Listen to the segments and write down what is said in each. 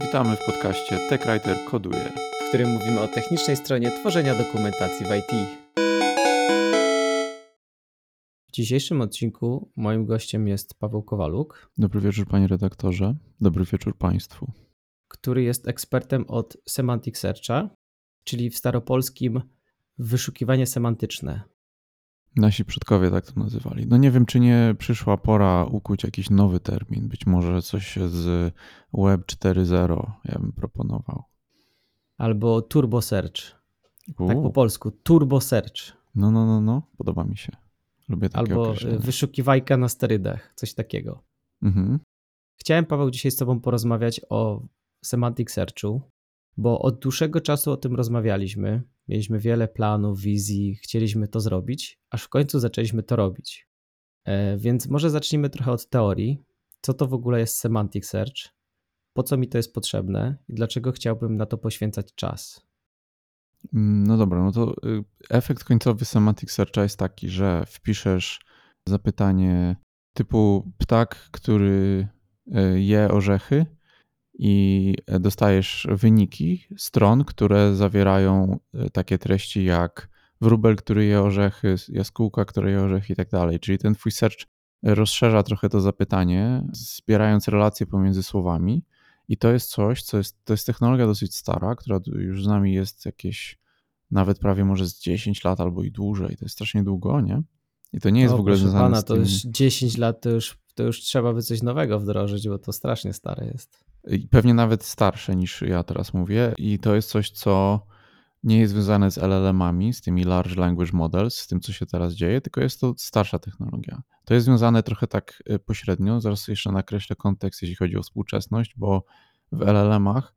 Witamy w podcaście TechWriter Koduje, w którym mówimy o technicznej stronie tworzenia dokumentacji w IT. W dzisiejszym odcinku moim gościem jest Paweł Kowaluk. Dobry wieczór panie redaktorze, dobry wieczór państwu. Który jest ekspertem od Semantic Searcha, czyli w staropolskim wyszukiwanie semantyczne. Nasi przodkowie tak to nazywali. No nie wiem, czy nie przyszła pora ukuć jakiś nowy termin. Być może coś z Web 4.0 ja bym proponował. Albo Turbo Search. U. Tak po polsku. Turbo Search. No, no, no, no. Podoba mi się. Lubię takie Albo wyszukiwajka na sterydach. Coś takiego. Mhm. Chciałem, Paweł, dzisiaj z Tobą porozmawiać o Semantic Searchu, bo od dłuższego czasu o tym rozmawialiśmy. Mieliśmy wiele planów, wizji, chcieliśmy to zrobić, aż w końcu zaczęliśmy to robić. E, więc może zacznijmy trochę od teorii. Co to w ogóle jest semantic search? Po co mi to jest potrzebne i dlaczego chciałbym na to poświęcać czas? Mm, no dobra, no to y, efekt końcowy semantic searcha jest taki, że wpiszesz zapytanie typu ptak, który y, je orzechy i dostajesz wyniki stron, które zawierają e, takie treści jak wróbel, który je orzechy, jaskółka, która je orzechy i tak dalej. Czyli ten twój search rozszerza trochę to zapytanie, zbierając relacje pomiędzy słowami. I to jest coś, co jest, to jest technologia dosyć stara, która już z nami jest jakieś nawet prawie może z 10 lat albo i dłużej. To jest strasznie długo, nie? I to nie jest no, w ogóle związane pana, z tym... to już 10 lat to już, to już trzeba by coś nowego wdrożyć, bo to strasznie stare jest pewnie nawet starsze niż ja teraz mówię, i to jest coś, co nie jest związane z LLM-ami, z tymi Large Language Models, z tym, co się teraz dzieje, tylko jest to starsza technologia. To jest związane trochę tak y, pośrednio, zaraz jeszcze nakreślę kontekst, jeśli chodzi o współczesność, bo w LLM-ach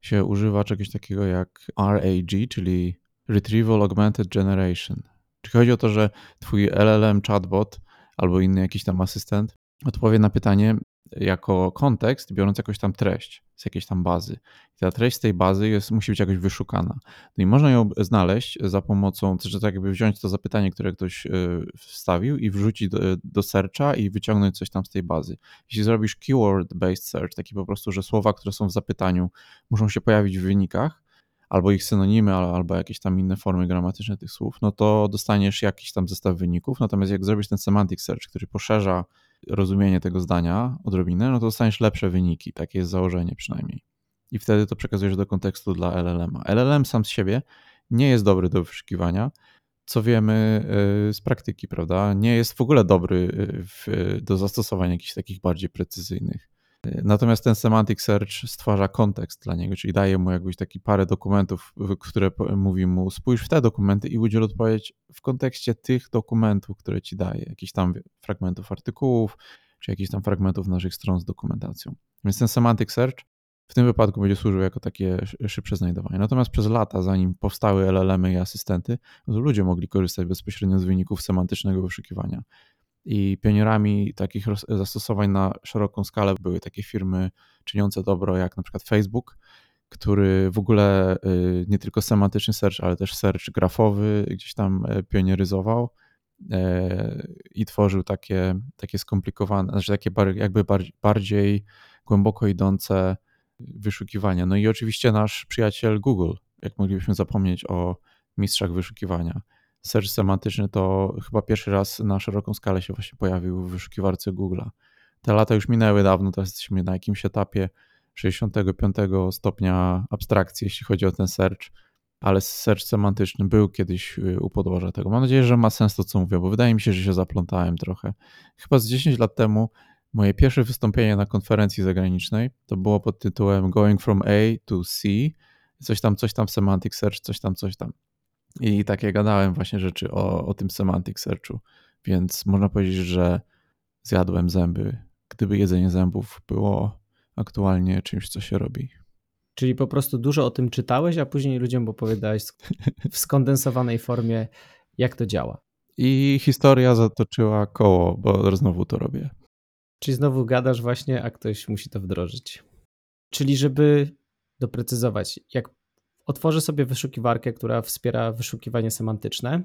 się używa czegoś takiego jak RAG, czyli Retrieval Augmented Generation. Czyli chodzi o to, że twój LLM chatbot albo inny jakiś tam asystent odpowie na pytanie, jako kontekst, biorąc jakąś tam treść z jakiejś tam bazy. I ta treść z tej bazy jest, musi być jakoś wyszukana. No i można ją znaleźć za pomocą, że tak jakby wziąć to zapytanie, które ktoś y, wstawił i wrzucić do, do searcha i wyciągnąć coś tam z tej bazy. Jeśli zrobisz keyword-based search, taki po prostu, że słowa, które są w zapytaniu muszą się pojawić w wynikach, albo ich synonimy, albo jakieś tam inne formy gramatyczne tych słów, no to dostaniesz jakiś tam zestaw wyników. Natomiast jak zrobisz ten semantic search, który poszerza rozumienie tego zdania odrobinę, no to dostaniesz lepsze wyniki. Takie jest założenie przynajmniej. I wtedy to przekazujesz do kontekstu dla LLM-a. LLM sam z siebie nie jest dobry do wyszukiwania, co wiemy y, z praktyki, prawda? Nie jest w ogóle dobry y, w, do zastosowań jakichś takich bardziej precyzyjnych. Natomiast ten semantic search stwarza kontekst dla niego, czyli daje mu jakbyś taki parę dokumentów, które mówi mu spójrz w te dokumenty i udziel odpowiedź w kontekście tych dokumentów, które ci daje, jakichś tam fragmentów artykułów, czy jakichś tam fragmentów naszych stron z dokumentacją. Więc ten semantic search w tym wypadku będzie służył jako takie szybsze znajdowanie. Natomiast przez lata, zanim powstały LLM-y i asystenty, ludzie mogli korzystać bezpośrednio z wyników semantycznego wyszukiwania. I pionierami takich zastosowań na szeroką skalę były takie firmy czyniące dobro, jak na przykład Facebook, który w ogóle y, nie tylko semantyczny search, ale też search grafowy gdzieś tam e, pionieryzował e, i tworzył takie, takie skomplikowane, znaczy takie jakby bardziej głęboko idące wyszukiwania. No i oczywiście nasz przyjaciel Google, jak moglibyśmy zapomnieć o mistrzach wyszukiwania search semantyczny to chyba pierwszy raz na szeroką skalę się właśnie pojawił w wyszukiwarce Google'a. Te lata już minęły dawno, teraz jesteśmy na jakimś etapie 65 stopnia abstrakcji, jeśli chodzi o ten search, ale search semantyczny był kiedyś y, u podłoża tego. Mam nadzieję, że ma sens to, co mówię, bo wydaje mi się, że się zaplątałem trochę. Chyba z 10 lat temu moje pierwsze wystąpienie na konferencji zagranicznej to było pod tytułem Going from A to C, coś tam, coś tam semantic search, coś tam, coś tam. I takie gadałem właśnie rzeczy o, o tym semantic searchu, więc można powiedzieć, że zjadłem zęby, gdyby jedzenie zębów było aktualnie czymś, co się robi. Czyli po prostu dużo o tym czytałeś, a później ludziom opowiadałeś w skondensowanej formie, jak to działa. I historia zatoczyła koło, bo znowu to robię. Czyli znowu gadasz właśnie, a ktoś musi to wdrożyć. Czyli żeby doprecyzować, jak otworzę sobie wyszukiwarkę, która wspiera wyszukiwanie semantyczne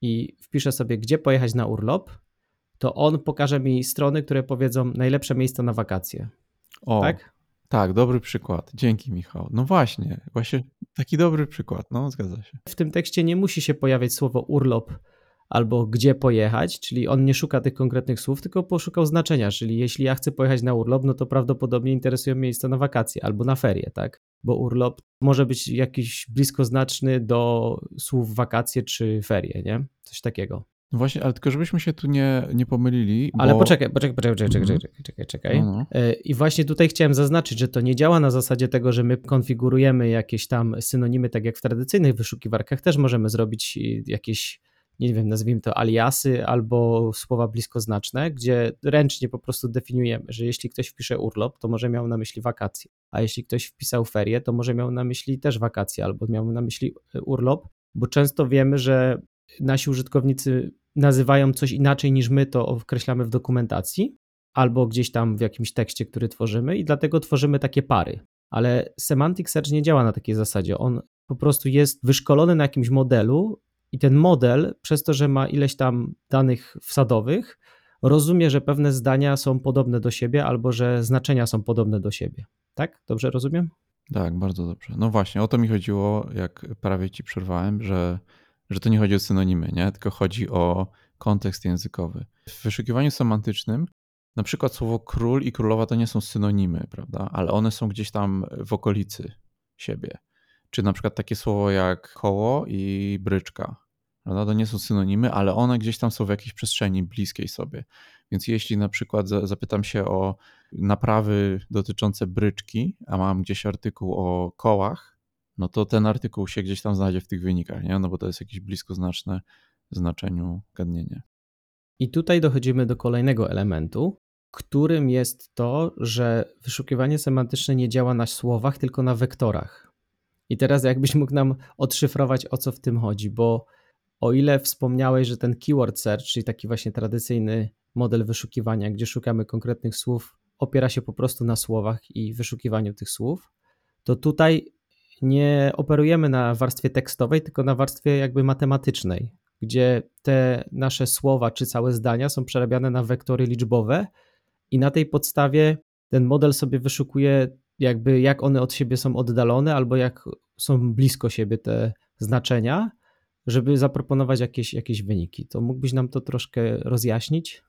i wpiszę sobie, gdzie pojechać na urlop, to on pokaże mi strony, które powiedzą najlepsze miejsca na wakacje. O, tak? Tak, dobry przykład. Dzięki, Michał. No właśnie, właśnie taki dobry przykład. No, zgadza się. W tym tekście nie musi się pojawiać słowo urlop albo gdzie pojechać, czyli on nie szuka tych konkretnych słów, tylko poszukał znaczenia, czyli jeśli ja chcę pojechać na urlop, no to prawdopodobnie interesują miejsca na wakacje albo na ferie, tak? Bo urlop może być jakiś bliskoznaczny do słów wakacje czy ferie, nie? Coś takiego. No właśnie, ale tylko żebyśmy się tu nie, nie pomylili. Ale poczekaj, poczekaj, poczekaj, czekaj, czekaj, czekaj, czekaj, czekaj. No, no. E, I właśnie tutaj chciałem zaznaczyć, że to nie działa na zasadzie tego, że my konfigurujemy jakieś tam synonimy, tak jak w tradycyjnych wyszukiwarkach też możemy zrobić jakieś nie wiem, nazwijmy to aliasy albo słowa bliskoznaczne, gdzie ręcznie po prostu definiujemy, że jeśli ktoś wpisze urlop, to może miał na myśli wakacje, a jeśli ktoś wpisał ferie, to może miał na myśli też wakacje albo miał na myśli e, urlop, bo często wiemy, że nasi użytkownicy nazywają coś inaczej niż my to określamy w dokumentacji albo gdzieś tam w jakimś tekście, który tworzymy i dlatego tworzymy takie pary. Ale Semantic Search nie działa na takiej zasadzie. On po prostu jest wyszkolony na jakimś modelu i ten model, przez to, że ma ileś tam danych wsadowych, rozumie, że pewne zdania są podobne do siebie albo że znaczenia są podobne do siebie. Tak? Dobrze rozumiem? Tak, bardzo dobrze. No właśnie, o to mi chodziło, jak prawie ci przerwałem, że, że to nie chodzi o synonimy, nie? tylko chodzi o kontekst językowy. W wyszukiwaniu semantycznym na przykład słowo król i królowa to nie są synonimy, prawda? Ale one są gdzieś tam w okolicy siebie. Czy na przykład takie słowo jak koło i bryczka. Prawda? To nie są synonimy, ale one gdzieś tam są w jakiejś przestrzeni bliskiej sobie. Więc jeśli na przykład zapytam się o naprawy dotyczące bryczki, a mam gdzieś artykuł o kołach, no to ten artykuł się gdzieś tam znajdzie w tych wynikach, nie? no bo to jest jakieś bliskoznaczne znaczeniu gadnienie. I tutaj dochodzimy do kolejnego elementu, którym jest to, że wyszukiwanie semantyczne nie działa na słowach, tylko na wektorach. I teraz jakbyś mógł nam odszyfrować, o co w tym chodzi, bo o ile wspomniałeś, że ten keyword search, czyli taki właśnie tradycyjny model wyszukiwania, gdzie szukamy konkretnych słów, opiera się po prostu na słowach i wyszukiwaniu tych słów, to tutaj nie operujemy na warstwie tekstowej, tylko na warstwie jakby matematycznej, gdzie te nasze słowa czy całe zdania są przerabiane na wektory liczbowe i na tej podstawie ten model sobie wyszukuje jakby jak one od siebie są oddalone albo jak są blisko siebie te znaczenia, żeby zaproponować jakieś, jakieś wyniki. To mógłbyś nam to troszkę rozjaśnić?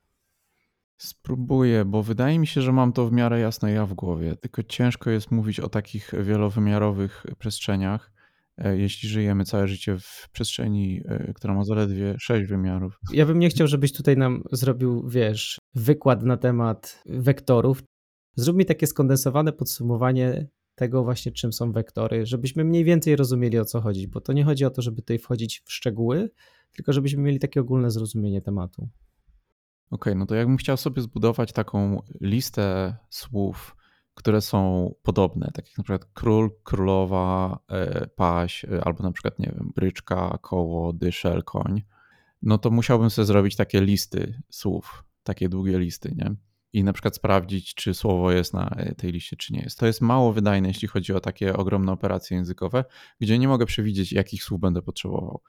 Spróbuję, bo wydaje mi się, że mam to w miarę jasne ja w głowie. Tylko ciężko jest mówić o takich wielowymiarowych przestrzeniach, e, jeśli żyjemy całe życie w przestrzeni, e, która ma zaledwie sześć wymiarów. Ja bym nie chciał, żebyś tutaj nam zrobił, wiesz, wykład na temat wektorów. Zrób mi takie skondensowane podsumowanie tego właśnie, czym są wektory, żebyśmy mniej więcej rozumieli o co chodzi, bo to nie chodzi o to, żeby tutaj wchodzić w szczegóły, tylko żebyśmy mieli takie ogólne zrozumienie tematu. Okej, okay, no to jakbym chciał sobie zbudować taką listę słów, które są podobne, tak jak na przykład król, królowa, e, paś, e, albo na przykład, nie wiem, bryczka, koło, dyszel, koń, no to musiałbym sobie zrobić takie listy słów, takie długie listy, nie? I na przykład sprawdzić, czy słowo jest na tej liście, czy nie jest. To jest mało wydajne, jeśli chodzi o takie ogromne operacje językowe, gdzie nie mogę przewidzieć, jakich słów będę potrzebował.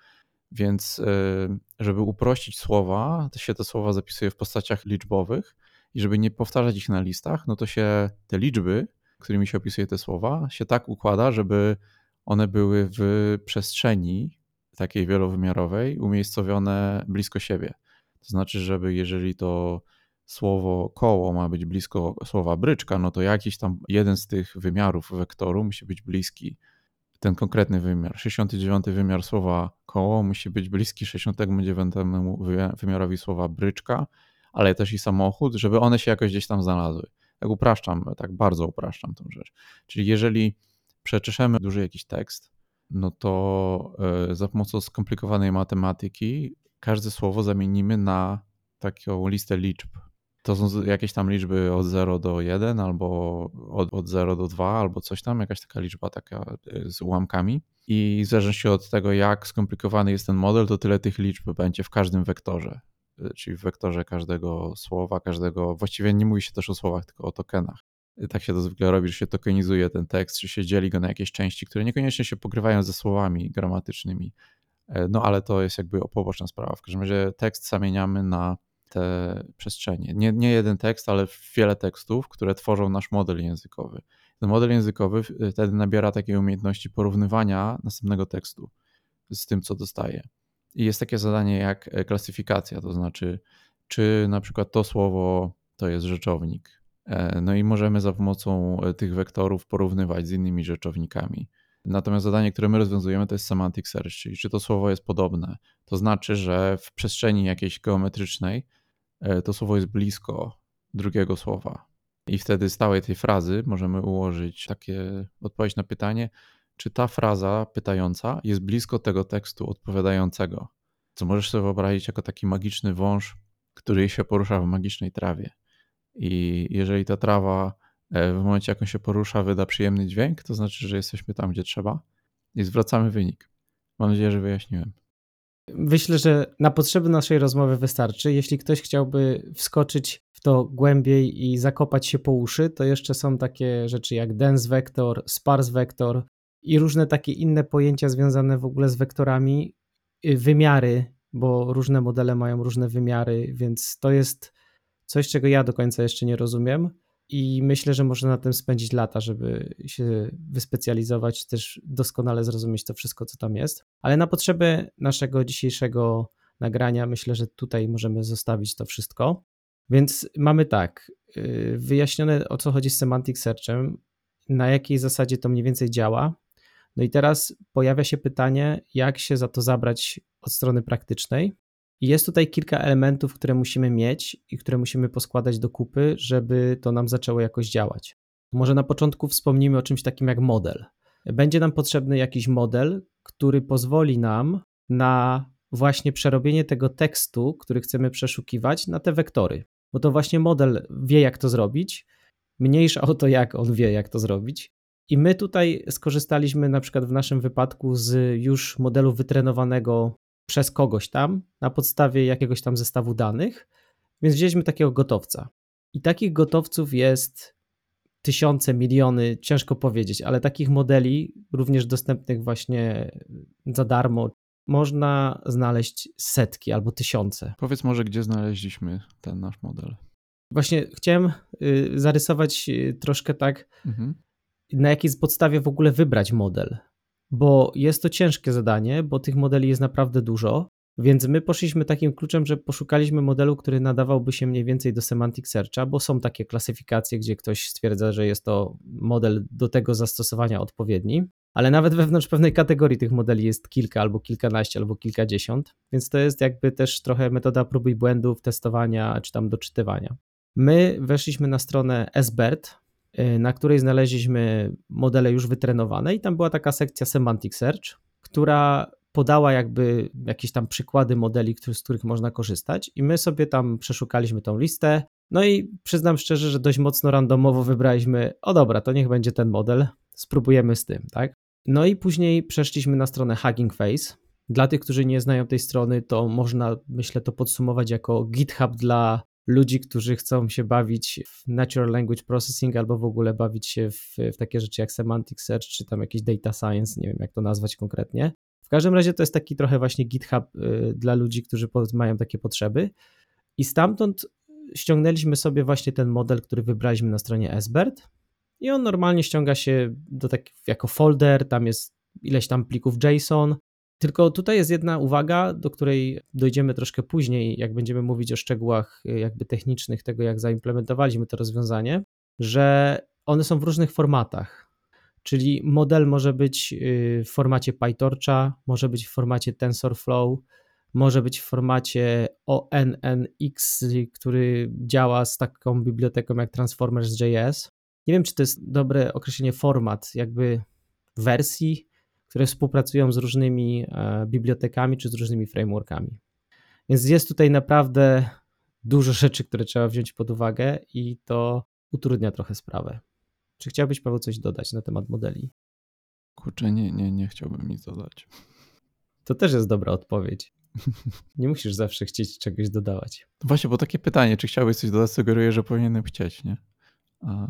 Więc, e, żeby uprościć słowa, to się te słowa zapisuje w postaciach liczbowych i żeby nie powtarzać ich na listach, no to się te liczby, którymi się opisuje te słowa, się tak układa, żeby one były w przestrzeni takiej wielowymiarowej umiejscowione blisko siebie. To znaczy, żeby jeżeli to słowo koło ma być blisko słowa bryczka, no to jakiś tam jeden z tych wymiarów wektoru musi być bliski ten konkretny wymiar. 69 wymiar słowa koło musi być bliski 69 wymiarowi słowa bryczka, ale też i samochód, żeby one się jakoś gdzieś tam znalazły. Tak upraszczam, tak bardzo upraszczam tą rzecz. Czyli jeżeli przeczeszemy duży jakiś tekst, no to e, za pomocą skomplikowanej matematyki każde słowo zamienimy na taką listę liczb, to są jakieś tam liczby od 0 do 1 albo od, od 0 do 2 albo coś tam, jakaś taka liczba taka y, z ułamkami. I w zależności od tego, jak skomplikowany jest ten model, to tyle tych liczb będzie w każdym wektorze. Y, czyli w wektorze każdego słowa, każdego. Właściwie nie mówi się też o słowach, tylko o tokenach. Y, tak się to zwykle robi, że się tokenizuje ten tekst, czy się dzieli go na jakieś części, które niekoniecznie się pokrywają ze słowami gramatycznymi. No ale to jest jakby poboczna sprawa. W każdym razie tekst zamieniamy na te przestrzenie. Nie, nie jeden tekst, ale wiele tekstów, które tworzą nasz model językowy. Ten model językowy wtedy nabiera takiej umiejętności porównywania następnego tekstu z tym, co dostaje. I jest takie zadanie jak e, klasyfikacja, to znaczy, czy na przykład to słowo to jest rzeczownik. E, no i możemy za pomocą e, tych wektorów porównywać z innymi rzeczownikami. Natomiast zadanie, które my rozwiązujemy, to jest semantic search, czyli czy to słowo jest podobne. To znaczy, że w przestrzeni jakiejś geometrycznej to słowo jest blisko drugiego słowa. I wtedy z całej tej frazy możemy ułożyć takie odpowiedź na pytanie, czy ta fraza pytająca jest blisko tego tekstu odpowiadającego. Co możesz sobie wyobrazić jako taki magiczny wąż, który się porusza w magicznej trawie. I jeżeli ta trawa e, w momencie, jak on się porusza, wyda przyjemny dźwięk, to znaczy, że jesteśmy tam, gdzie trzeba i zwracamy wynik. Mam nadzieję, że wyjaśniłem. Myślę, że na potrzeby naszej rozmowy wystarczy. Jeśli ktoś chciałby wskoczyć w to głębiej i zakopać się po uszy, to jeszcze są takie rzeczy jak dense vector, sparse vector i różne takie inne pojęcia związane w ogóle z wektorami, y, wymiary, bo różne modele mają różne wymiary, więc to jest coś, czego ja do końca jeszcze nie rozumiem i myślę, że można na tym spędzić lata, żeby się wyspecjalizować, też doskonale zrozumieć to wszystko, co tam jest. Ale na potrzeby naszego dzisiejszego nagrania myślę, że tutaj możemy zostawić to wszystko. Więc mamy tak, y, wyjaśnione o co chodzi z semantic searchem, na jakiej zasadzie to mniej więcej działa. No i teraz pojawia się pytanie, jak się za to zabrać od strony praktycznej. Jest tutaj kilka elementów, które musimy mieć i które musimy poskładać do kupy, żeby to nam zaczęło jakoś działać. Może na początku wspomnimy o czymś takim jak model. Będzie nam potrzebny jakiś model, który pozwoli nam na właśnie przerobienie tego tekstu, który chcemy przeszukiwać, na te wektory. Bo to właśnie model wie, jak to zrobić, mniejsza o to, jak on wie, jak to zrobić. I my tutaj skorzystaliśmy na przykład w naszym wypadku z już modelu wytrenowanego przez kogoś tam na podstawie jakiegoś tam zestawu danych, więc wzięliśmy takiego gotowca. I takich gotowców jest tysiące, miliony, ciężko powiedzieć, ale takich modeli, również dostępnych właśnie za darmo, można znaleźć setki albo tysiące. Powiedz może, gdzie znaleźliśmy ten nasz model. Właśnie chciałem y, zarysować y, troszkę tak, mhm. na jakiej podstawie w ogóle wybrać model bo jest to ciężkie zadanie, bo tych modeli jest naprawdę dużo. Więc my poszliśmy takim kluczem, że poszukaliśmy modelu, który nadawałby się mniej więcej do semantic searcha, bo są takie klasyfikacje, gdzie ktoś stwierdza, że jest to model do tego zastosowania odpowiedni, ale nawet wewnątrz pewnej kategorii tych modeli jest kilka, albo kilkanaście, albo kilkadziesiąt, więc to jest jakby też trochę metoda próby i błędów, testowania czy tam doczytywania. My weszliśmy na stronę SBERT, na której znaleźliśmy modele już wytrenowane i tam była taka sekcja Semantic Search, która podała jakby jakieś tam przykłady modeli, z których można korzystać i my sobie tam przeszukaliśmy tą listę, no i przyznam szczerze, że dość mocno randomowo wybraliśmy, o dobra, to niech będzie ten model, spróbujemy z tym, tak? No i później przeszliśmy na stronę Hugging Face. Dla tych, którzy nie znają tej strony, to można, myślę, to podsumować jako GitHub dla ludzi, którzy chcą się bawić w natural language processing albo w ogóle bawić się w, w takie rzeczy jak semantic search czy tam jakiś data science, nie wiem jak to nazwać konkretnie. W każdym razie to jest taki trochę właśnie GitHub y, dla ludzi, którzy mają takie potrzeby. I stamtąd ściągnęliśmy sobie właśnie ten model, który wybraliśmy na stronie SBERT i on normalnie ściąga się do tak, jako folder, tam jest ileś tam plików JSON, tylko tutaj jest jedna uwaga, do której dojdziemy troszkę później, jak będziemy mówić o szczegółach y, jakby technicznych tego, jak zaimplementowaliśmy to rozwiązanie, że one są w różnych formatach. Czyli model może być y, w formacie PyTorcha, może być w formacie TensorFlow, może być w formacie ONNX, który działa z taką biblioteką jak Transformers.js. Nie wiem, czy to jest dobre określenie format, jakby wersji które współpracują z różnymi e, bibliotekami czy z różnymi frameworkami. Więc jest tutaj naprawdę dużo rzeczy, które trzeba wziąć pod uwagę i to utrudnia trochę sprawę. Czy chciałbyś, Paweł, coś dodać na temat modeli? Kurczę, nie, nie, nie chciałbym nic dodać. To też jest dobra odpowiedź. Nie musisz zawsze chcieć czegoś dodawać. Właśnie, bo takie pytanie, czy chciałbyś coś dodać, sugeruje, że powinienem chcieć, nie?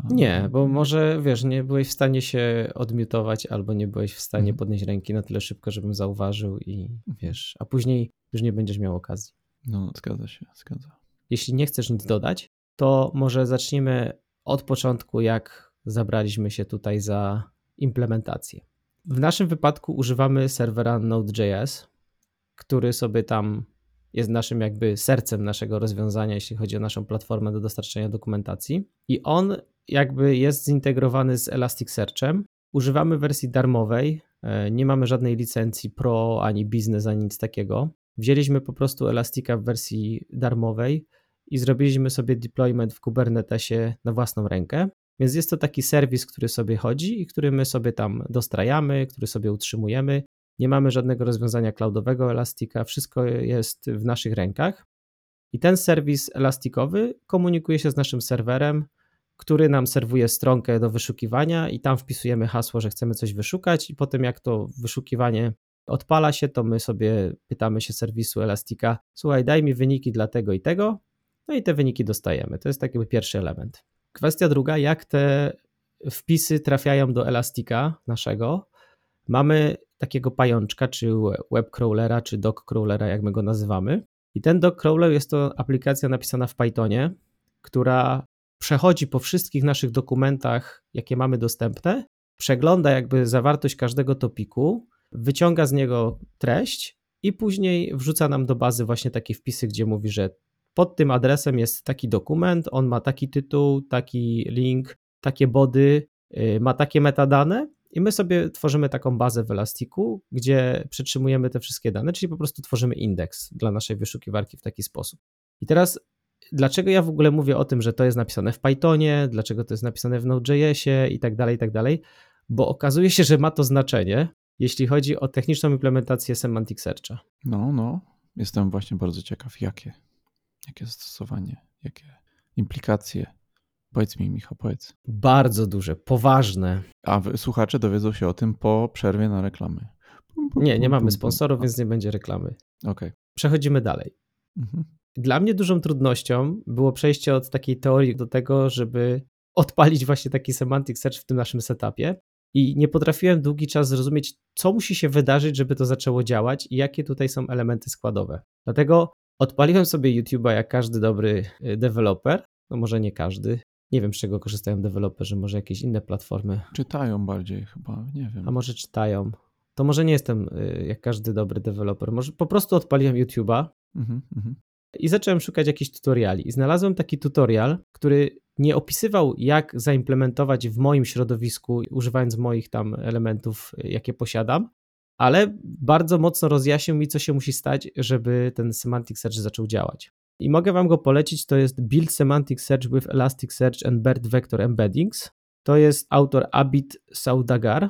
Nie, bo może wiesz, nie byłeś w stanie się odmiutować albo nie byłeś w stanie mhm. podnieść ręki na tyle szybko, żebym zauważył i wiesz, a później już nie będziesz miał okazji. No, zgadza się, zgadza. jeśli nie chcesz nic dodać, to może zaczniemy od początku, jak zabraliśmy się tutaj za implementację. W naszym wypadku używamy serwera Node.js, który sobie tam jest naszym jakby sercem naszego rozwiązania, jeśli chodzi o naszą platformę do dostarczenia dokumentacji. I on jakby jest zintegrowany z Elasticsearchem. Używamy wersji darmowej, e, nie mamy żadnej licencji pro ani biznes, ani nic takiego. Wzięliśmy po prostu Elastica w wersji darmowej i zrobiliśmy sobie deployment w Kubernetesie na własną rękę. Więc jest to taki serwis, który sobie chodzi i który my sobie tam dostrajamy, który sobie utrzymujemy. Nie mamy żadnego rozwiązania cloudowego Elastica, wszystko jest w naszych rękach. I ten serwis elastikowy komunikuje się z naszym serwerem, który nam serwuje stronkę do wyszukiwania i tam wpisujemy hasło, że chcemy coś wyszukać i potem jak to wyszukiwanie odpala się, to my sobie pytamy się serwisu Elastica, słuchaj, daj mi wyniki dla tego i tego, no i te wyniki dostajemy. To jest taki pierwszy element. Kwestia druga, jak te wpisy trafiają do Elastica naszego. Mamy takiego pajączka, czy web crawlera, czy dog crawlera, jak my go nazywamy. I ten dog crawler jest to aplikacja napisana w Pythonie, która przechodzi po wszystkich naszych dokumentach, jakie mamy dostępne, przegląda jakby zawartość każdego topiku, wyciąga z niego treść i później wrzuca nam do bazy właśnie takie wpisy, gdzie mówi, że pod tym adresem jest taki dokument, on ma taki tytuł, taki link, takie body, y, ma takie metadane i my sobie tworzymy taką bazę w Elastiku, gdzie przetrzymujemy te wszystkie dane, czyli po prostu tworzymy indeks dla naszej wyszukiwarki w taki sposób. I teraz dlaczego ja w ogóle mówię o tym, że to jest napisane w Pythonie, dlaczego to jest napisane w Node.jsie i tak dalej, i tak dalej, bo okazuje się, że ma to znaczenie, jeśli chodzi o techniczną implementację Semantic Searcha. No, no, jestem właśnie bardzo ciekaw, jakie, jakie zastosowanie, jakie implikacje. Powiedz mi, Michał, powiedz. Bardzo duże, poważne. A słuchacze dowiedzą się o tym po przerwie na reklamy. Nie, nie mamy sponsorów, więc nie będzie reklamy. Okej. Okay. Przechodzimy dalej. Mhm. Dla mnie dużą trudnością było przejście od takiej teorii do tego, żeby odpalić właśnie taki semantic search w tym naszym setupie. I nie potrafiłem długi czas zrozumieć, co musi się wydarzyć, żeby to zaczęło działać i jakie tutaj są elementy składowe. Dlatego odpaliłem sobie YouTube'a jak każdy dobry y, deweloper. No może nie każdy. Nie wiem, z czego korzystają deweloperzy, może jakieś inne platformy. Czytają bardziej chyba, nie wiem. A może czytają. To może nie jestem y, jak każdy dobry deweloper. Może po prostu odpaliłem YouTube'a. Mhm, mhm. I zacząłem szukać jakichś tutoriali. I znalazłem taki tutorial, który nie opisywał, jak zaimplementować w moim środowisku, używając moich tam elementów, jakie posiadam, ale bardzo mocno rozjaśnił mi, co się musi stać, żeby ten semantic search zaczął działać. I mogę Wam go polecić, to jest Build Semantic Search with Elasticsearch and BERT Vector Embeddings. To jest autor Abid Saudagar.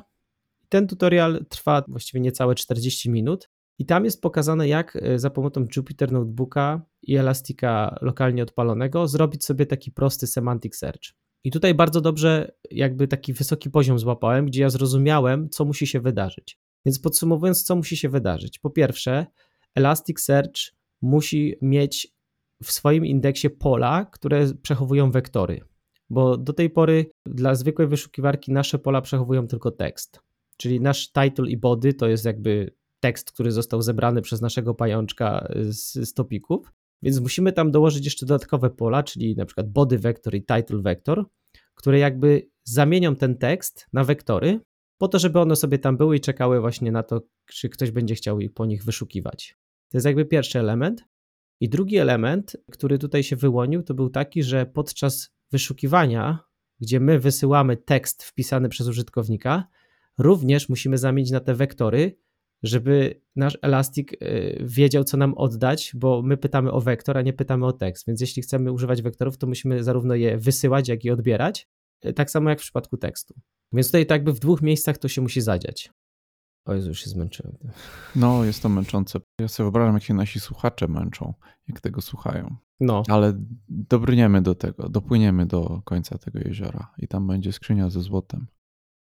Ten tutorial trwa właściwie niecałe 40 minut i tam jest pokazane, jak e, za pomocą Jupyter Notebooka i Elastica lokalnie odpalonego zrobić sobie taki prosty semantic search. I tutaj bardzo dobrze, jakby taki wysoki poziom złapałem, gdzie ja zrozumiałem, co musi się wydarzyć. Więc podsumowując, co musi się wydarzyć? Po pierwsze, Elasticsearch musi mieć w swoim indeksie pola, które przechowują wektory, bo do tej pory dla zwykłej wyszukiwarki nasze pola przechowują tylko tekst. Czyli nasz title i body to jest jakby tekst, który został zebrany przez naszego pajączka z, z topików, więc musimy tam dołożyć jeszcze dodatkowe pola, czyli na przykład body vector i title vector, które jakby zamienią ten tekst na wektory, po to, żeby one sobie tam były i czekały właśnie na to, czy ktoś będzie chciał po nich wyszukiwać. To jest jakby pierwszy element. I drugi element, który tutaj się wyłonił, to był taki, że podczas wyszukiwania, gdzie my wysyłamy tekst wpisany przez użytkownika, również musimy zamienić na te wektory żeby nasz Elastic y, wiedział, co nam oddać, bo my pytamy o wektor, a nie pytamy o tekst. Więc jeśli chcemy używać wektorów, to musimy zarówno je wysyłać, jak i odbierać. Tak samo jak w przypadku tekstu. Więc tutaj tak jakby w dwóch miejscach to się musi zadziać. O Jezu, już się zmęczyłem. No, jest to męczące. Ja sobie wyobrażam, jak się nasi słuchacze męczą, jak tego słuchają. No. Ale dobrniemy do tego, dopłyniemy do końca tego jeziora i tam będzie skrzynia ze złotem.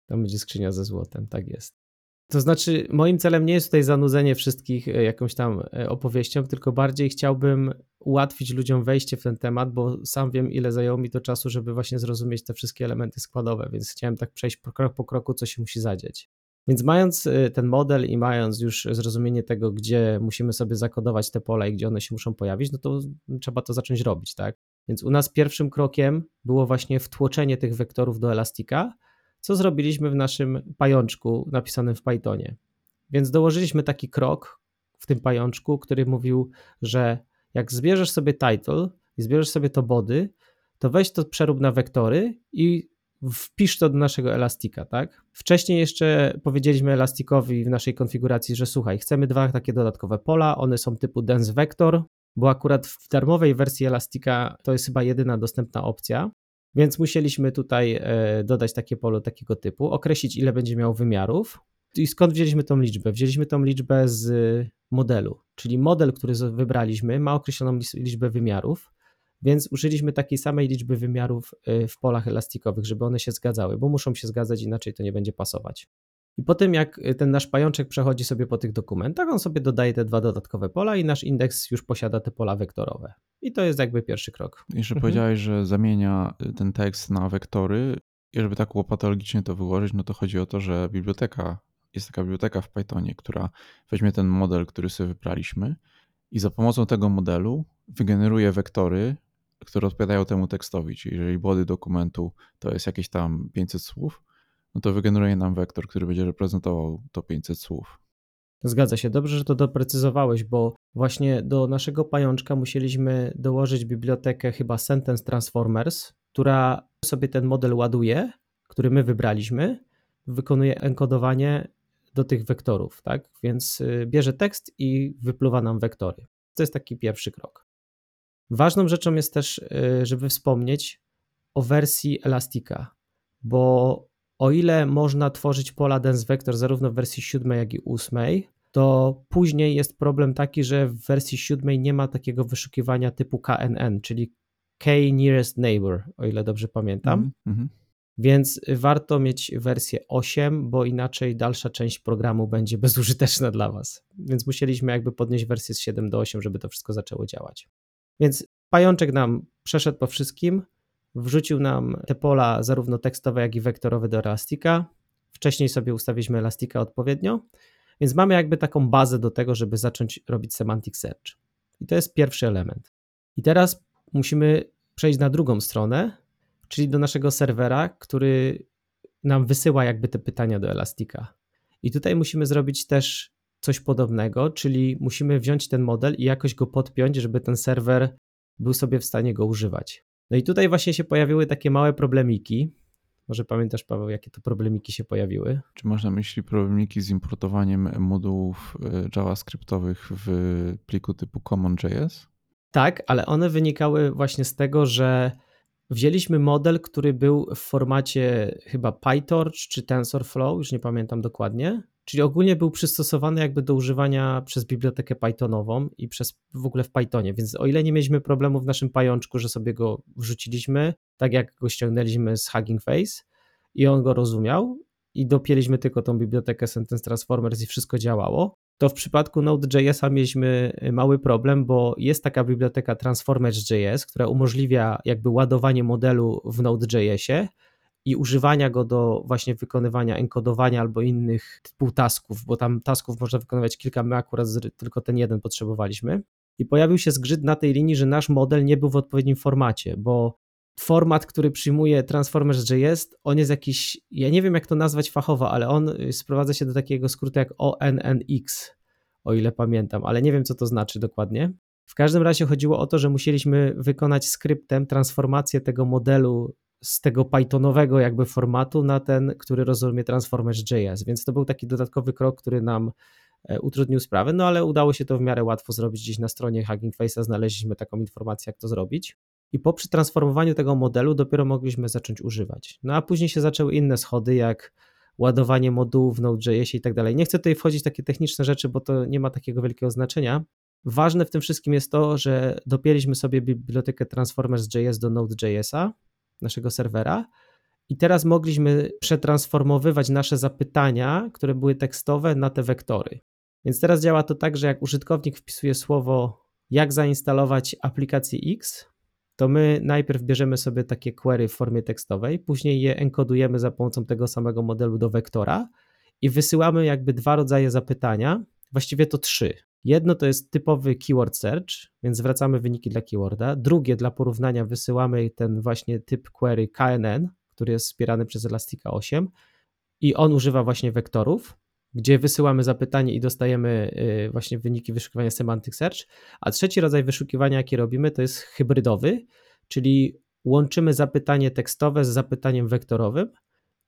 Tam będzie skrzynia ze złotem, tak jest. To znaczy, moim celem nie jest tutaj zanudzenie wszystkich e, jakąś tam e, opowieścią, tylko bardziej chciałbym ułatwić ludziom wejście w ten temat, bo sam wiem, ile zajęło mi to czasu, żeby właśnie zrozumieć te wszystkie elementy składowe, więc chciałem tak przejść po krok po kroku, co się musi zadzieć. Więc mając y, ten model i mając już zrozumienie tego, gdzie musimy sobie zakodować te pola i gdzie one się muszą pojawić, no to trzeba to zacząć robić, tak? Więc u nas pierwszym krokiem było właśnie wtłoczenie tych wektorów do Elastika, co zrobiliśmy w naszym pajączku napisanym w Pythonie. Więc dołożyliśmy taki krok w tym pajączku, który mówił, że jak zbierzesz sobie title i zbierzesz sobie to body, to weź to przerób na wektory i wpisz to do naszego Elastika, tak? Wcześniej jeszcze powiedzieliśmy Elastikowi w naszej konfiguracji, że słuchaj, chcemy dwa takie dodatkowe pola, one są typu dense vector, bo akurat w darmowej wersji Elastika to jest chyba jedyna dostępna opcja, więc musieliśmy tutaj e, dodać takie pole takiego typu, określić ile będzie miał wymiarów. I skąd wzięliśmy tą liczbę? Wzięliśmy tą liczbę z modelu, czyli model, który wybraliśmy, ma określoną liczbę wymiarów, więc użyliśmy takiej samej liczby wymiarów y, w polach elastikowych, żeby one się zgadzały, bo muszą się zgadzać, inaczej to nie będzie pasować. I po tym, jak ten nasz pajączek przechodzi sobie po tych dokumentach, on sobie dodaje te dwa dodatkowe pola i nasz indeks już posiada te pola wektorowe. I to jest jakby pierwszy krok. Jeszcze mhm. powiedziałeś, że zamienia y, ten tekst na wektory. I żeby tak łopatologicznie to wyłożyć, no to chodzi o to, że biblioteka, jest taka biblioteka w Pythonie, która weźmie ten model, który sobie wybraliśmy i za pomocą tego modelu wygeneruje wektory, które odpowiadają temu tekstowi. Czyli jeżeli body dokumentu to jest jakieś tam 500 słów, no to wygeneruje nam wektor, który będzie reprezentował to 500 słów. Zgadza się. Dobrze, że to doprecyzowałeś, bo właśnie do naszego pajączka musieliśmy dołożyć bibliotekę chyba Sentence Transformers, która sobie ten model ładuje, który my wybraliśmy, wykonuje enkodowanie do tych wektorów, tak? Więc y, bierze tekst i wypluwa nam wektory. To jest taki pierwszy krok. Ważną rzeczą jest też, y, żeby wspomnieć o wersji Elastica, bo o ile można tworzyć pola dense vector zarówno w wersji 7 jak i 8, to później jest problem taki, że w wersji 7 nie ma takiego wyszukiwania typu KNN, czyli K nearest neighbor, o ile dobrze pamiętam. Mm -hmm. Więc warto mieć wersję 8, bo inaczej dalsza część programu będzie bezużyteczna dla Was. Więc musieliśmy jakby podnieść wersję z 7 do 8, żeby to wszystko zaczęło działać. Więc pajączek nam przeszedł po wszystkim, wrzucił nam te pola zarówno tekstowe, jak i wektorowe do Elastika. Wcześniej sobie ustawiliśmy Elastika odpowiednio, więc mamy jakby taką bazę do tego, żeby zacząć robić semantic search. I to jest pierwszy element. I teraz musimy przejść na drugą stronę, czyli do naszego serwera, który nam wysyła jakby te pytania do Elastika. I tutaj musimy zrobić też coś podobnego, czyli musimy wziąć ten model i jakoś go podpiąć, żeby ten serwer był sobie w stanie go używać. No i tutaj właśnie się pojawiły takie małe problemiki. Może pamiętasz, Paweł, jakie to problemiki się pojawiły? Czy masz na myśli problemiki z importowaniem modułów e, JavaScriptowych w pliku typu common.js? Tak, ale one wynikały właśnie z tego, że wzięliśmy model, który był w formacie chyba PyTorch czy TensorFlow, już nie pamiętam dokładnie, Czyli ogólnie był przystosowany jakby do używania przez bibliotekę Pythonową i przez w ogóle w Pythonie, więc o ile nie mieliśmy problemu w naszym pajączku, że sobie go wrzuciliśmy, tak jak go ściągnęliśmy z Hugging Face i on go rozumiał i dopięliśmy tylko tą bibliotekę Sentence Transformers i wszystko działało, to w przypadku Node.jsa mieliśmy mały problem, bo jest taka biblioteka Transformers.js, która umożliwia jakby ładowanie modelu w Node.jsie, i używania go do właśnie wykonywania enkodowania albo innych typu tasków, bo tam tasków można wykonywać kilka, my akurat tylko ten jeden potrzebowaliśmy. I pojawił się zgrzyt na tej linii, że nasz model nie był w odpowiednim formacie, bo format, który przyjmuje Transformers.js, on jest jakiś, ja nie wiem jak to nazwać fachowo, ale on y, sprowadza się do takiego skrótu jak ONNX, o ile pamiętam, ale nie wiem co to znaczy dokładnie. W każdym razie chodziło o to, że musieliśmy wykonać skryptem transformację tego modelu z tego Pythonowego jakby formatu na ten, który rozumie Transformers.js, więc to był taki dodatkowy krok, który nam e, utrudnił sprawę, no ale udało się to w miarę łatwo zrobić gdzieś na stronie Hugging Face'a, znaleźliśmy taką informację, jak to zrobić. I po przetransformowaniu tego modelu dopiero mogliśmy zacząć używać. No a później się zaczęły inne schody, jak ładowanie modułów w Node.js i tak dalej. Nie chcę tutaj wchodzić w takie techniczne rzeczy, bo to nie ma takiego wielkiego znaczenia. Ważne w tym wszystkim jest to, że dopięliśmy sobie bibliotekę Transformers.js do Node.js'a, naszego serwera. I teraz mogliśmy przetransformowywać nasze zapytania, które były tekstowe, na te wektory. Więc teraz działa to tak, że jak użytkownik wpisuje słowo, jak zainstalować aplikację X, to my najpierw bierzemy sobie takie query w formie tekstowej, później je enkodujemy za pomocą tego samego modelu do wektora i wysyłamy jakby dwa rodzaje zapytania, właściwie to trzy. Jedno to jest typowy keyword search, więc zwracamy wyniki dla keyworda. Drugie dla porównania wysyłamy ten właśnie typ query KNN, który jest wspierany przez Elastica 8 i on używa właśnie wektorów, gdzie wysyłamy zapytanie i dostajemy y, właśnie wyniki wyszukiwania semantic search. A trzeci rodzaj wyszukiwania, jaki robimy, to jest hybrydowy, czyli łączymy zapytanie tekstowe z zapytaniem wektorowym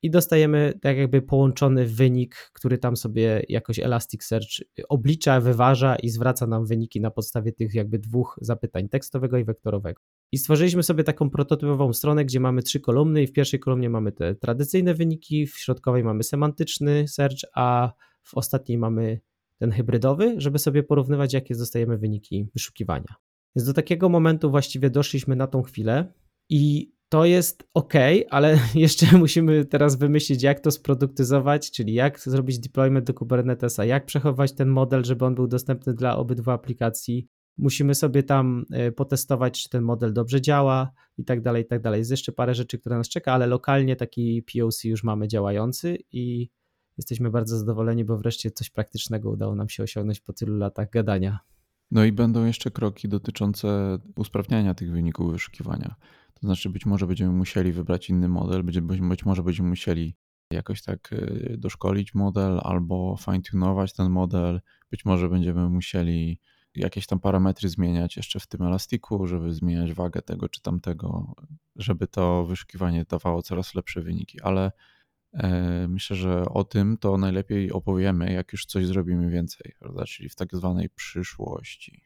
i dostajemy tak jakby połączony wynik, który tam sobie jakoś Elasticsearch oblicza, wyważa i zwraca nam wyniki na podstawie tych jakby dwóch zapytań, tekstowego i wektorowego. I stworzyliśmy sobie taką prototypową stronę, gdzie mamy trzy kolumny i w pierwszej kolumnie mamy te tradycyjne wyniki, w środkowej mamy semantyczny search, a w ostatniej mamy ten hybrydowy, żeby sobie porównywać, jakie dostajemy wyniki wyszukiwania. Więc do takiego momentu właściwie doszliśmy na tą chwilę i to jest ok, ale jeszcze musimy teraz wymyślić, jak to sproduktyzować, czyli jak zrobić deployment do Kubernetesa, jak przechować ten model, żeby on był dostępny dla obydwu aplikacji. Musimy sobie tam e, potestować, czy ten model dobrze działa i tak dalej, i tak dalej. Jest jeszcze parę rzeczy, które nas czeka, ale lokalnie taki POC już mamy działający i jesteśmy bardzo zadowoleni, bo wreszcie coś praktycznego udało nam się osiągnąć po tylu latach gadania. No i będą jeszcze kroki dotyczące usprawniania tych wyników wyszukiwania. To znaczy, być może będziemy musieli wybrać inny model, być, może będziemy musieli jakoś tak y, doszkolić model albo fine-tunować ten model. Być może będziemy musieli jakieś tam parametry zmieniać jeszcze w tym elastiku, żeby zmieniać wagę tego czy tamtego, żeby to wyszukiwanie dawało coraz lepsze wyniki, ale e, myślę, że o tym to najlepiej opowiemy, jak już coś zrobimy więcej, prawda? czyli w tak zwanej przyszłości.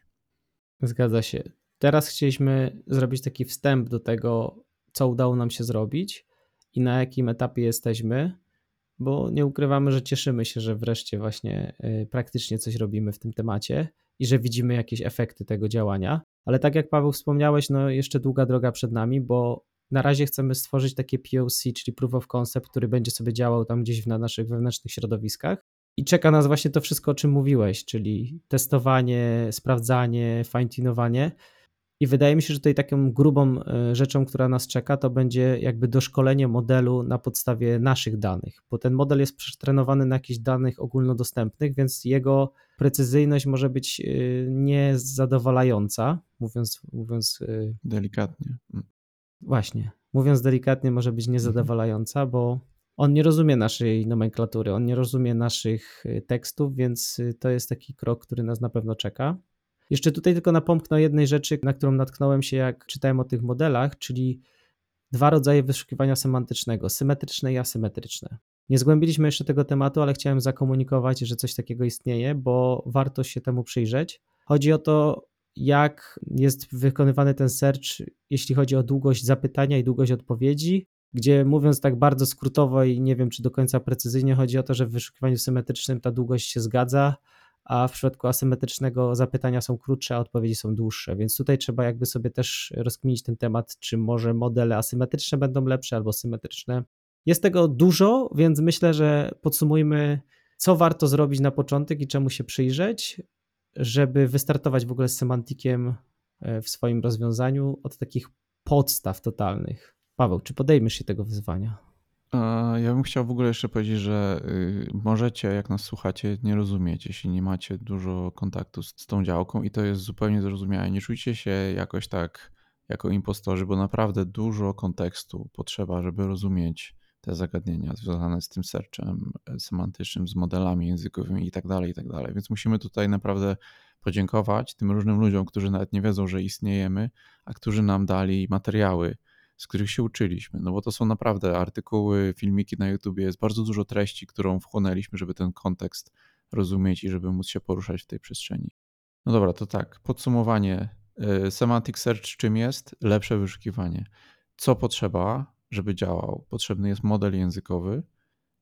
Zgadza się. Teraz chcieliśmy zrobić taki wstęp do tego, co udało nam się zrobić i na jakim etapie jesteśmy, bo nie ukrywamy, że cieszymy się, że wreszcie właśnie y, praktycznie coś robimy w tym temacie i że widzimy jakieś efekty tego działania. Ale tak jak Paweł wspomniałeś, no jeszcze długa droga przed nami, bo na razie chcemy stworzyć takie POC, czyli Proof of Concept, który będzie sobie działał tam gdzieś na naszych wewnętrznych środowiskach. I czeka nas właśnie to wszystko, o czym mówiłeś, czyli testowanie, sprawdzanie, fine-tunowanie. I wydaje mi się, że tutaj taką grubą e, rzeczą, która nas czeka, to będzie jakby doszkolenie modelu na podstawie naszych danych, bo ten model jest przetrenowany na jakichś danych ogólnodostępnych, więc jego precyzyjność może być e, niezadowalająca, mówiąc, mówiąc e, delikatnie. Właśnie, mówiąc delikatnie, może być niezadowalająca, bo on nie rozumie naszej nomenklatury, on nie rozumie naszych tekstów, więc to jest taki krok, który nas na pewno czeka. Jeszcze tutaj tylko napomknę jednej rzeczy, na którą natknąłem się, jak czytałem o tych modelach, czyli dwa rodzaje wyszukiwania semantycznego: symetryczne i asymetryczne. Nie zgłębiliśmy jeszcze tego tematu, ale chciałem zakomunikować, że coś takiego istnieje, bo warto się temu przyjrzeć. Chodzi o to, jak jest wykonywany ten search, jeśli chodzi o długość zapytania i długość odpowiedzi, gdzie mówiąc tak bardzo skrótowo i nie wiem czy do końca precyzyjnie, chodzi o to, że w wyszukiwaniu symetrycznym ta długość się zgadza, a w przypadku asymetrycznego zapytania są krótsze, a odpowiedzi są dłuższe. Więc tutaj trzeba jakby sobie też rozkminić ten temat, czy może modele asymetryczne będą lepsze albo symetryczne. Jest tego dużo, więc myślę, że podsumujmy, co warto zrobić na początek i czemu się przyjrzeć, żeby wystartować w ogóle z semantikiem e, w swoim rozwiązaniu od takich podstaw totalnych. Paweł, czy podejmiesz się tego wyzwania? Ja bym chciał w ogóle jeszcze powiedzieć, że y, możecie, jak nas słuchacie, nie rozumieć, jeśli nie macie dużo kontaktu z, z tą działką i to jest zupełnie zrozumiałe. Nie czujcie się jakoś tak jako impostorzy, bo naprawdę dużo kontekstu potrzeba, żeby rozumieć te zagadnienia związane z tym searchem e, semantycznym, z modelami językowymi i tak dalej, i tak dalej. Więc musimy tutaj naprawdę podziękować tym różnym ludziom, którzy nawet nie wiedzą, że istniejemy, a którzy nam dali materiały, z których się uczyliśmy. No bo to są naprawdę artykuły, filmiki na YouTube, jest bardzo dużo treści, którą wchłonęliśmy, żeby ten kontekst rozumieć i żeby móc się poruszać w tej przestrzeni. No dobra, to tak, podsumowanie. Y, semantic Search czym jest? Lepsze wyszukiwanie. Co potrzeba, żeby działał? Potrzebny jest model językowy.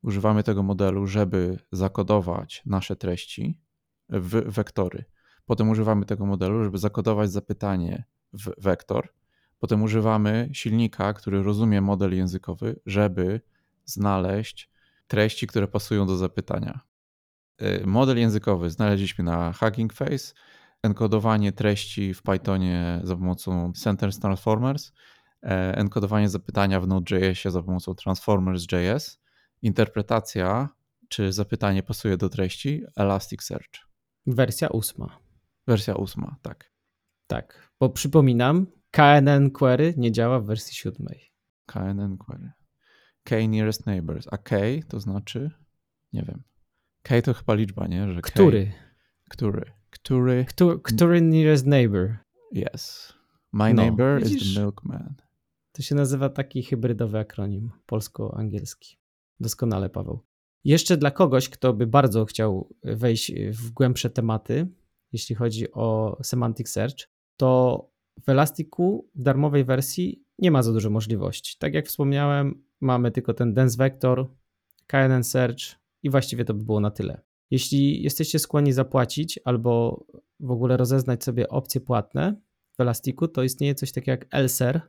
Używamy tego modelu, żeby zakodować nasze treści w wektory. Potem używamy tego modelu, żeby zakodować zapytanie w wektor Potem używamy silnika, który rozumie model językowy, żeby znaleźć treści, które pasują do zapytania. Y, model językowy znaleźliśmy na Hugging Face, enkodowanie treści w Pythonie za pomocą Sentence Transformers, enkodowanie zapytania w Node.jsie za pomocą Transformers.js, interpretacja Czy zapytanie pasuje do treści? Elasticsearch. Wersja ósma. Wersja ósma, tak. Tak, bo przypominam, KNN Query nie działa w wersji siódmej. KNN Query. K nearest neighbors. A K to znaczy? Nie wiem. K to chyba liczba, nie? Że który? K, który? Który? Który, który nearest neighbor? Yes. My no, neighbor widzisz? is the milkman. To się nazywa taki hybrydowy akronim polsko-angielski. Doskonale, Paweł. Jeszcze dla kogoś, kto by bardzo chciał wejść w głębsze tematy, jeśli chodzi o semantic search, to w Elasticu w darmowej wersji nie ma za dużo możliwości. Tak jak wspomniałem, mamy tylko ten dense vector, KNN search i właściwie to by było na tyle. Jeśli jesteście skłonni zapłacić albo w ogóle rozeznać sobie opcje płatne w Elasticu, to istnieje coś takiego jak LSER.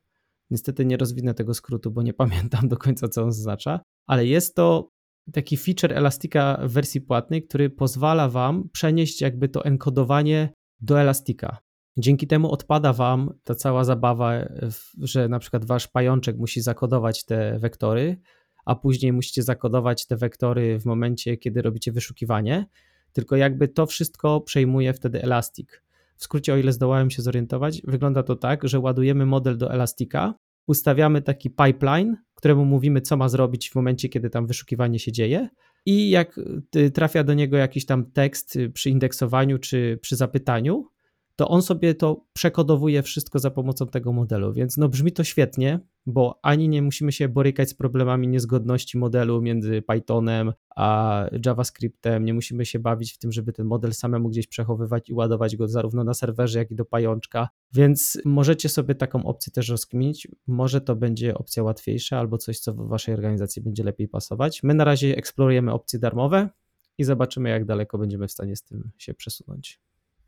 Niestety nie rozwinę tego skrótu, bo nie pamiętam do końca, co on oznacza, ale jest to taki feature Elastika w wersji płatnej, który pozwala Wam przenieść jakby to enkodowanie do Elastika. Dzięki temu odpada Wam ta cała zabawa, że na przykład Wasz pajączek musi zakodować te wektory, a później musicie zakodować te wektory w momencie, kiedy robicie wyszukiwanie, tylko jakby to wszystko przejmuje wtedy Elastic. W skrócie, o ile zdołałem się zorientować, wygląda to tak, że ładujemy model do Elastika, ustawiamy taki pipeline, któremu mówimy, co ma zrobić w momencie, kiedy tam wyszukiwanie się dzieje. I jak y, trafia do niego jakiś tam tekst przy indeksowaniu czy przy zapytaniu, to on sobie to przekodowuje wszystko za pomocą tego modelu. Więc no brzmi to świetnie, bo ani nie musimy się borykać z problemami niezgodności modelu między Pythonem a JavaScriptem, nie musimy się bawić w tym, żeby ten model samemu gdzieś przechowywać i ładować go zarówno na serwerze, jak i do pajączka. Więc możecie sobie taką opcję też rozkminić. Może to będzie opcja łatwiejsza albo coś, co w waszej organizacji będzie lepiej pasować. My na razie eksplorujemy opcje darmowe i zobaczymy, jak daleko będziemy w stanie z tym się przesunąć.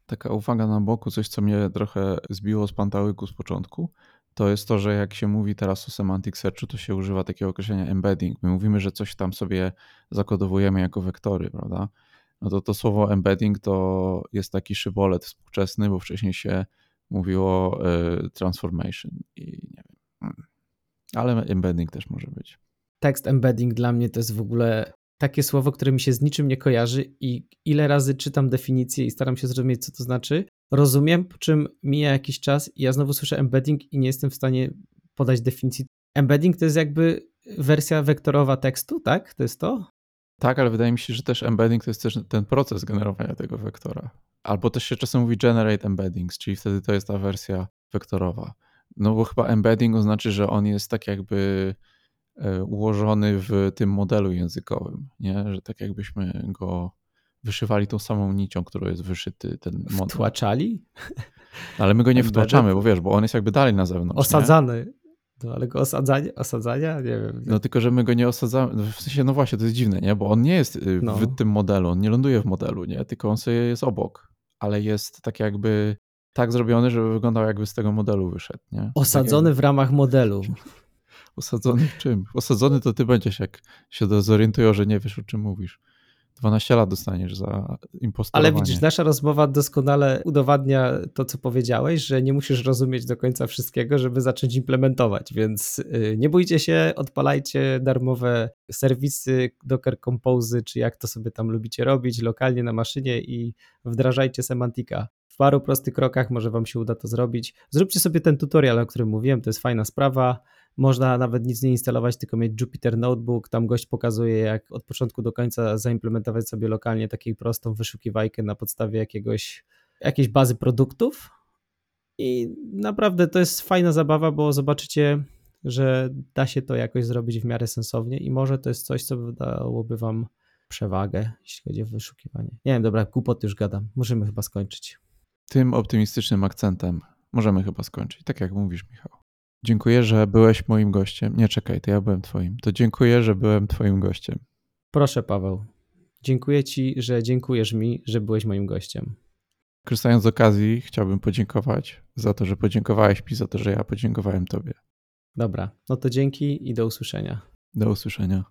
Taka uwaga na boku, coś co mnie trochę zbiło z pantałyku z początku, to jest to, że jak się mówi teraz o semantic searchu, to się używa takiego określenia embedding. My mówimy, że coś tam sobie zakodowujemy jako wektory, prawda? No to to słowo embedding to jest taki szybolet współczesny, bo wcześniej się mówiło y, transformation i nie wiem. Hmm. Ale embedding też może być. Tekst embedding dla mnie to jest w ogóle takie słowo, które mi się z niczym nie kojarzy i ile razy czytam definicję i staram się zrozumieć, co to znaczy. Rozumiem, po czym mija jakiś czas i ja znowu słyszę embedding i nie jestem w stanie podać definicji. Embedding to jest jakby wersja wektorowa tekstu, tak? To jest to? Tak, ale wydaje mi się, że też embedding to jest też ten proces generowania tego wektora. Albo też się czasem mówi generate embeddings, czyli wtedy to jest ta wersja wektorowa. No bo chyba embedding oznacza, że on jest tak jakby ułożony w tym modelu językowym, nie? że tak jakbyśmy go wyszywali tą samą nicią, którą jest wyszyty ten model. Wtłaczali? Ale my go nie wtłaczamy, bo wiesz, bo on jest jakby dalej na zewnątrz. Osadzany. No, ale go osadzania, osadzania? Nie wiem. No tylko, że my go nie osadzamy, w sensie, no właśnie, to jest dziwne, nie? Bo on nie jest y, no. w tym modelu, on nie ląduje w modelu, nie? Tylko on sobie jest obok, ale jest tak jakby tak zrobiony, żeby wyglądał jakby z tego modelu wyszedł, nie? Osadzony tak w ramach modelu. Osadzony w czym? Osadzony to ty będziesz, jak się zorientują, że nie wiesz, o czym mówisz. 12 lat dostaniesz za impostowanie. Ale widzisz, nasza rozmowa doskonale udowadnia to, co powiedziałeś, że nie musisz rozumieć do końca wszystkiego, żeby zacząć implementować, więc y, nie bójcie się, odpalajcie darmowe serwisy Docker Compose, czy jak to sobie tam lubicie robić, lokalnie na maszynie i wdrażajcie semantika. Paru prostych krokach może wam się uda to zrobić. Zróbcie sobie ten tutorial, o którym mówiłem, to jest fajna sprawa. Można nawet nic nie instalować, tylko mieć Jupyter Notebook. Tam gość pokazuje, jak od początku do końca zaimplementować sobie lokalnie taką prostą wyszukiwajkę na podstawie jakiegoś, jakiejś bazy produktów. I naprawdę to jest fajna zabawa, bo zobaczycie, że da się to jakoś zrobić w miarę sensownie i może to jest coś, co dałoby Wam przewagę, jeśli chodzi o wyszukiwanie. Nie wiem, dobra, głupoty już gadam. Możemy chyba skończyć. Tym optymistycznym akcentem możemy chyba skończyć, tak jak mówisz, Michał. Dziękuję, że byłeś moim gościem. Nie czekaj, to ja byłem twoim. To dziękuję, że byłem twoim gościem. Proszę, Paweł. Dziękuję ci, że dziękujesz mi, że byłeś moim gościem. Korzystając z okazji, chciałbym podziękować za to, że podziękowałeś mi, za to, że ja podziękowałem tobie. Dobra, no to dzięki i do usłyszenia. Do usłyszenia.